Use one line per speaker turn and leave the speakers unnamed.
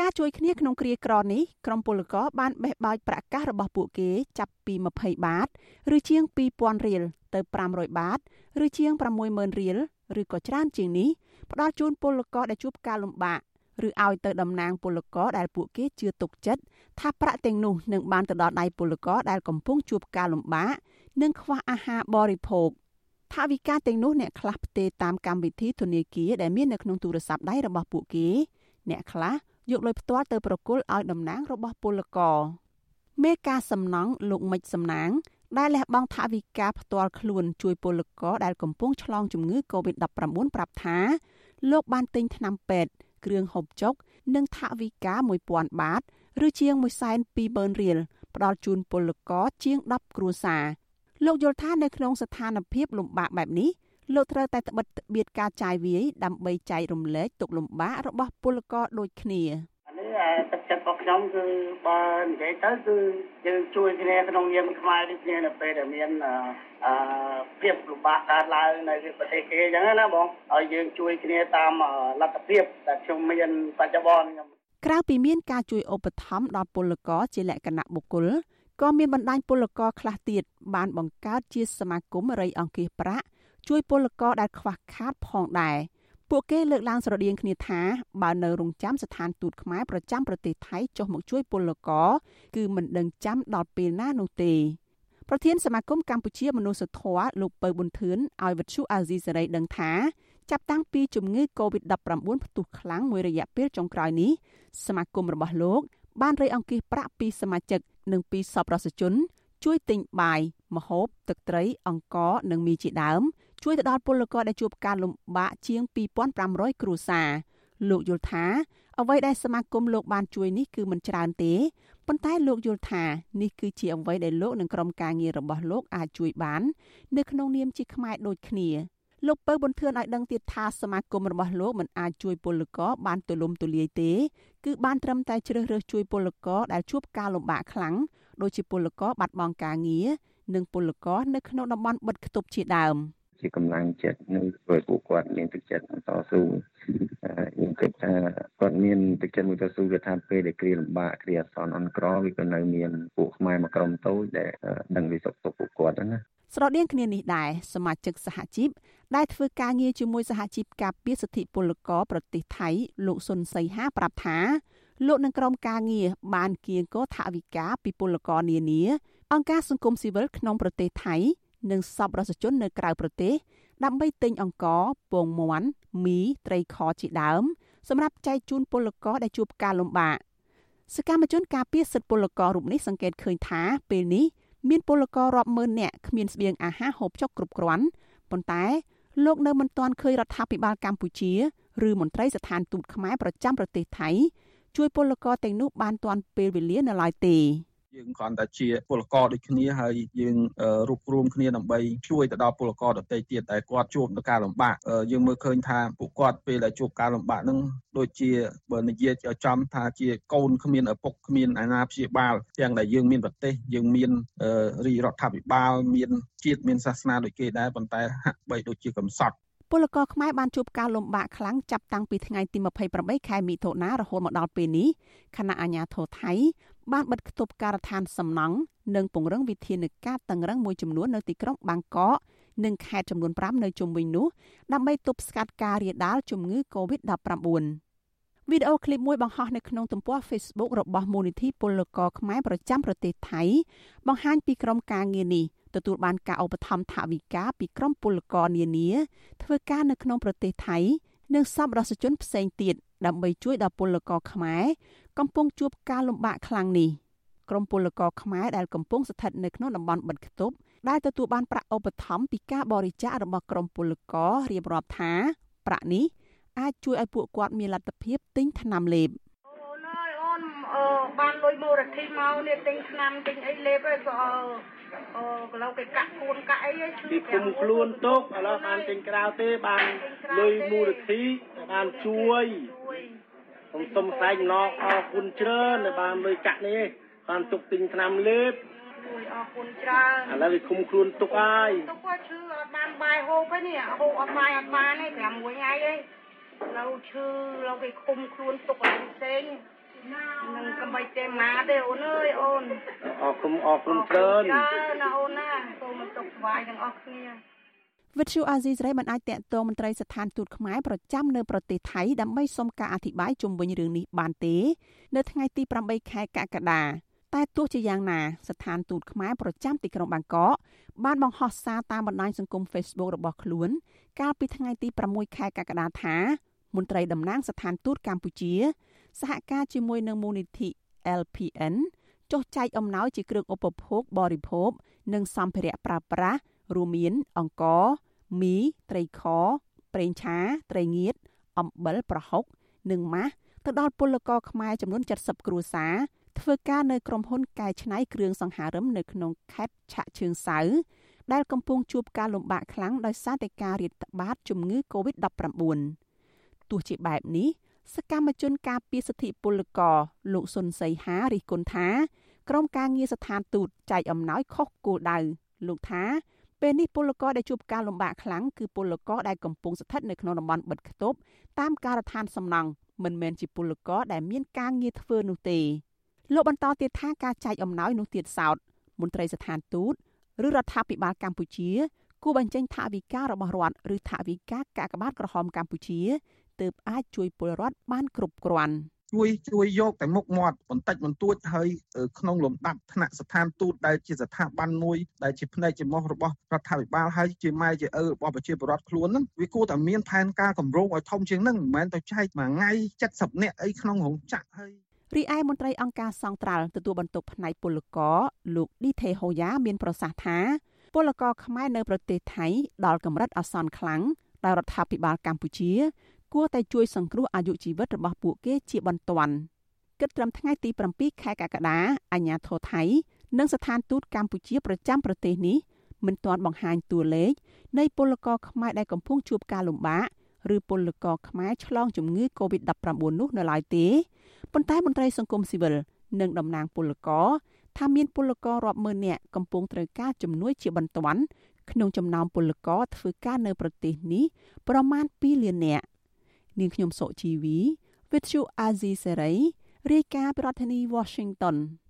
ការជួយគ្នាក្នុងគ្រាក្រនេះក្រុមពលករបានបេះបោចប្រាក់កាសរបស់ពួកគេចាប់ពី20បាត ឬជាង2000រៀលទៅ500បាត ឬជាង60000រៀលឬក៏ច្រើនជាងនេះផ្ដល់ជូនពលករដែលជួបការលំបាកឬឲ្យទៅតំណាងពលករដែលពួកគេជឿទុកចិត្តថាប្រាក់ទាំងនោះនឹងបានទៅដល់ដៃពលករដែលកំពុងជួបការលំបាកនិងខ្វះអាហារបរិភោគថាវិការទាំងនោះអ្នកខ្លះផ្ទេរតាមកម្មវិធីធនាគារដែលមាននៅក្នុងទូរស័ព្ទដៃរបស់ពួកគេ អ្នកខ្លះ យកលុយផ្ទាល់ទៅប្រគល់ឲ្យតំណាងរបស់ពលករមេការសំណង់លោកមិចសំណាង ដែលលះបង់ថវិកាផ្ទាល់ខ្លួនជួយពលករដែលកំពុងឆ្លងជំងឺ Covid-19 ប្រាប់ថា លោកបានទិញថ្នាំពេទ្យគ្រឿងហូបចុក និងថវិកា1000បាត ឬជាង120,000រៀលផ្ដល់ជូនពលករជាង10គ្រួសារលោកយល់ថានៅក្នុងស្ថានភាពលំបាកបែបនេះ លោកត្រូវតែត្បិតត្បៀតការចាយវាយដើម្បីចែករំលែកទុក្ខលំបាករបស់ពលករដូចគ្នា
នេះទឹកចិត្តរបស់ខ្ញុំគឺបើនិយាយទៅគឺយើងជួយគ្នាក្នុងនាមខ្មែរដូចគ្នានៅពេលដែលមានអឺភាពលំបាកកើតឡើងនៅប្រទេសគេអញ្ចឹងណាបងហើយយើងជួយគ្នាតាមលទ្ធភាពដែលខ្ញុំមានបច្ចុប្បន្នខ្ញុំ
ក្រៅពីមានការជួយឧបត្ថម្ភដល់ពលករជាលក្ខណៈបុគ្គលក៏មានបណ្ដាញពលករខ្លះទៀតបានបង្កើតជាសមាគមរៃអង្គាសប្រាក់ ជួយពលករដែលខ្វះខាតផងដែរពួកគេលើកឡើងស្រដៀងគ្នាថាបើនៅរងចាំស្ថានទូតខ្មែរប្រចាំប្រទេសថៃចុះមកជួយពលករគឺមិនដឹងចាំដល់ពេលណានោះទេប្រធានសមាគមកម្ពុជាមនុស្សធម៌លោកពៅប៊ុនធឿនឲ្យវិទ្យុអាស៊ីសេរីដឹងថាចាប់តាំងពីជំងឺ Covid-19 ផ្ទុះខ្លាំងមួយរយៈពេលចុងក្រោយនេះសមាគមរបស់លោកបានរៃអង្គាសប្រាក់ពីសមាជិកនិងពីសប្បុរសជន ជួយទិញបាយម្ហូបទឹកត្រីអង្ករនិងមីជាដើម ជួយទៅដល់ពលករដែលជួបការលំបាកជាង2500គ្រួសារលោកយល់ថាអ្វីដែលសមាគមលោកបានជួយនេះគឺមិនច្រើនទេប៉ុន្តែលោកយល់ថានេះគឺជាអ្វីដែលលោកនិងក្រុមការងាររបស់លោកអាចជួយបាន នៅក្នុងនាមជាខ្មែរដូចគ្នាលោកពៅប៊ុនធឿនឲ្យដឹងទៀតថាសមាគមរបស់លោកមិនអាចជួយពលករបានទូលំទូលាយទេ គឺបានត្រឹមតែជ្រើសរើសជួយពលករដែលជួបការលំបាកខ្លាំងដូចជាពលករបាត់បង់ការងារនិងពលករនៅក្នុងតំបន់បិទគប់ជាដើម។
ជាកម្លាំងចិត្តនៅធ្វើពួកគាត់មានទឹកចិត្តតស៊ូយើងគិតថាគាត់មានទឹកចិត្តមួយតស៊ូគឺថាពេលដែលគ្រាលំបាកគ្រាអាសន្នអន់ក្រវាក៏នៅមានពួកខ្មែរមួយក្រុមតូចដែលដឹងពីសុខទុក្ខពួកគាត់ណា
ស្រដៀងគ្នានេះដែរសមាជិកសហជីពដែលធ្វើការងារជាមួយសហជីពការពារសិទ្ធិពលករប្រទេសថៃលោកសុនសីហាប្រាប់ថាលោកនឹងក្រុមការងារបានគៀងកថវិកាពីពលករនានាអង្គការសង្គមស៊ីវិលក្នុងប្រទេសថៃ និងសប្បុរសជននៅក្រៅប្រទេស ដើម្បីទិញអង្ករពងមាន់មីត្រីខជាដើម សម្រាប់ចែកជូនពលករដែលជួបការលំបាកសកម្មជនការពារសិទ្ធិពលកររូបនេះសង្កេតឃើញថាពេលនេះមានពលកររាប់ម៉ឺននាក់គ្មានស្បៀងអាហារហូបចុកគ្រប់គ្រាន់ប៉ុន្តែលោកនៅមិនទាន់ឃើញរដ្ឋាភិបាលកម្ពុជាឬមន្ត្រីស្ថានទូតខ្មែរប្រចាំប្រទេសថៃជួយពលករទាំងនោះបានទាន់ពេលវេលានៅឡើយទេ។
យើងគ្រាន់តែជាពលករដូចគ្នាហើយយើងរួបរวมគ្នាដើម្បីជួយទៅដល់ពលករដទៃទៀតដែលគាត់ជួបនឹងការលំបាកយើងមើលឃើញថាពួកគាត់ពេលដែលជួបការលំបាកនឹងដូចជាបើនិយាយចំថាជាកូនគ្មានឪពុកគ្មានអាណាព្យាបាលទាំងដែលយើងមានប្រទេសយើងមានរាជរដ្ឋាភិបាលមានជាតិមានសាសនាដូចគេដែរប៉ុន្តែហាក់បីដូចជាកំសត់
ពលករខ្មែរបានជួបការលំបាកខ្លាំងចាប់តាំងពីថ្ងៃទី28ខែមិថុនារហូតមកដល់ពេលនេះខណៈអាជ្ញាធរថៃបានបិទគប់ការដ្ឋានសំណង់និងពង្រឹងវិធានការតឹងរឹងមួយចំនួននៅទីក្រុងបាងកកនិងខេត្តចំនួន5នៅជុំវិញនោះដើម្បីទប់ស្កាត់ការរាលដាលជំងឺ Covid-19 វីដេអូឃ្លីបមួយបង្ហោះនៅក្នុងទំព័រ Facebook របស់មូលនិធិពលករខ្មែរប្រចាំប្រទេសថៃបង្ហាញពីក្រុមការងារនេះ ទទួលបានការឧបត្ថម្ភថវិកាពីក្រុមពលករនានាធ្វើការនៅក្នុងប្រទេសថៃ និងសប្បុរសជនផ្សេងទៀតដើម្បីជួយដល់ពលករខ្មែរកំពុងជួបការលំបាកខ្លាំងនេះក្រុមពលករខ្មែរដែលកំពុងស្ថិតនៅក្នុងតំបន់បិទគប់ដែលទទួលបានប្រាក់ឧបត្ថម្ភពីការបរិច្ចាគរបស់ក្រុមពលកររៀបរាប់ថាប្រាក់នេះអាចជួយឲ្យពួកគាត់មានលទ្ធភាពទិញថ្នាំលេបអូនអើយអូន
បានលុយមូលនិធិមកនេះទិញឆ្នាំទិញអីលេបឯងក៏អូកន្លោគេកាក់ខ្លួនកាក់អីឯងពីគុំខ្លួនទុកឥឡូវបានទិញក្រៅទេបានលុយមូលនិធិបានជួយខ្ញុំសូមថ្លែងអំណរអរគុណច្រើនដែលបានលុយកាក់នេះបានទុកទិញឆ្នាំលេបជួយអរគុណច្រើនឥឡូវវាឃុំខ្លួនទុកហើយទុកគាត់ឈឺអត់បានបាយហូបទេនេះហូបអត់បាយអត់បានទេ5មួយថ្ងៃទេនៅឈឺនៅគេឃុំខ្លួនទុកអីផ្សេង នឹងកំបីទេម៉ាទេអូនអើយអូន
អរគុណអរគុណច្រើន
ច្រើនណាអូនណាសូមទុកស្វាយទាំងអស់គ្នា
វិទ្យុអាស៊ីសេរីមិនអាចតាក់ទងមន្ត្រីស្ថានទូតខ្មែរប្រចាំនៅប្រទេសថៃដើម្បីសុំការអធិប្បាយជុំវិញរឿងនេះបានទេ នៅថ្ងៃទី8ខែកក្កដាតែទោះជាយ៉ាងណាស្ថានទូតខ្មែរប្រចាំទីក្រុងបាងកកបានបង្ហោះសារតាមបណ្ដាញសង្គម Facebook របស់ខ្លួន កាលពីថ្ងៃទី6ខែកក្កដាថាមន្ត្រីតំណាងស្ថានទូតកម្ពុជា សហការជាមួយនឹងមូលនិធិ LPN ចុះចែកអំណោយជាគ្រឿងឧបភោគបរិភោគនិងសម្ភារៈប្រើប្រាស់រួមមានអង្ករមីត្រីខប្រេងឆាត្រីងៀតអំបិលប្រហុក និងម៉ាស់ទៅដល់ពលករខ្មែរចំនួន70គ្រួសារធ្វើការនៅក្រុមហ៊ុនកែច្នៃគ្រឿងសង្ហារឹមនៅក្នុងខេត្តឆៈជើងសៅដែលកំពុងជួបការលំបាកខ្លាំងដោយសារតែការរាតត្បាតជំងឺ Covid-19 ទោះជាបែបនេះ សកម្មជនការពារសិទ្ធិពលករលោកសុនសីហារិះគន់ថាក្រុមការងារស្ថានទូតចែកអំណោយខុសគោលដៅលោកថាពេលនេះពលករដែលជួបការលំបាកខ្លាំងគឺពលករដែលកំពុងស្ថិតនៅក្នុងតំបន់បិទគប់តាមការដ្ឋានសំណង់មិនមែនជាពលករដែលមានការងារធ្វើនោះទេលោកបន្តទៀតថាការចែកអំណោយនោះទៀតសោតមន្ត្រីស្ថានទូតឬរដ្ឋាភិបាលកម្ពុជាគួរបញ្ចេញថវិការបស់រដ្ឋឬថវិកាកាកបាទក្រហមកម្ពុជា ទើបអាចជួយពលរដ្ឋបានគ្រប់គ្រាន់
ជួយជួយយកតែមុខមាត់បន្តិចបន្តួចហើយក្នុងលំដាប់ថ្នាក់ស្ថានទូតដែលជាស្ថាប័នមួយដែលជាផ្នែកជាមុខរបស់រដ្ឋាភិបាលហើយជាម៉ែជាឪរបស់ប្រជាពលរដ្ឋខ្លួនហ្នឹងវាគួរតែមានផែនការកម្រោងឲ្យធំជាងហ្នឹងមិនមែនទៅចែកមួយថ្ងៃ70នាក់អីក្នុងរោងចក្រហើយ
រីឯមន្ត្រីអង្គការសង្ត្រាល់ទទួលបន្ទុកផ្នែកពលករលោកឌីថេហូយ៉ាមានប្រសាសន៍ថាពលករខ្មែរនៅប្រទេសថៃដល់កម្រិតអាសន្នខ្លាំងដោយរដ្ឋាភិបាលកម្ពុជា គួរតែជួយសង្គ្រោះអាយុជីវិតរបស់ពួកគេជាបន្ទាន់គិតត្រឹមថ្ងៃទី7ខែកក្កដាអាជ្ញាធរថៃ និងស្ថានទូតកម្ពុជាប្រចាំប្រទេសនេះមិនទាន់បង្ហាញតួលេខនៃពលករខ្មែរដែលកំពុងជួបការលំបាកឬពលករខ្មែរឆ្លងជំងឺ Covid-19 នោះនៅឡើយទេប៉ុន្តែមន្ត្រីសង្គមស៊ីវិលនិងតំណាងពលករថាមានពលកររាប់ម៉ឺននាក់កំពុងត្រូវការជំនួយជាបន្ទាន់ក្នុងចំណោមពលករធ្វើការនៅប្រទេសនេះប្រមាណ2លាននាក់ នាងខ្ញុំសុជីវី With you Azizi Serai រាយការណ៍ពីរដ្ឋធានី Washington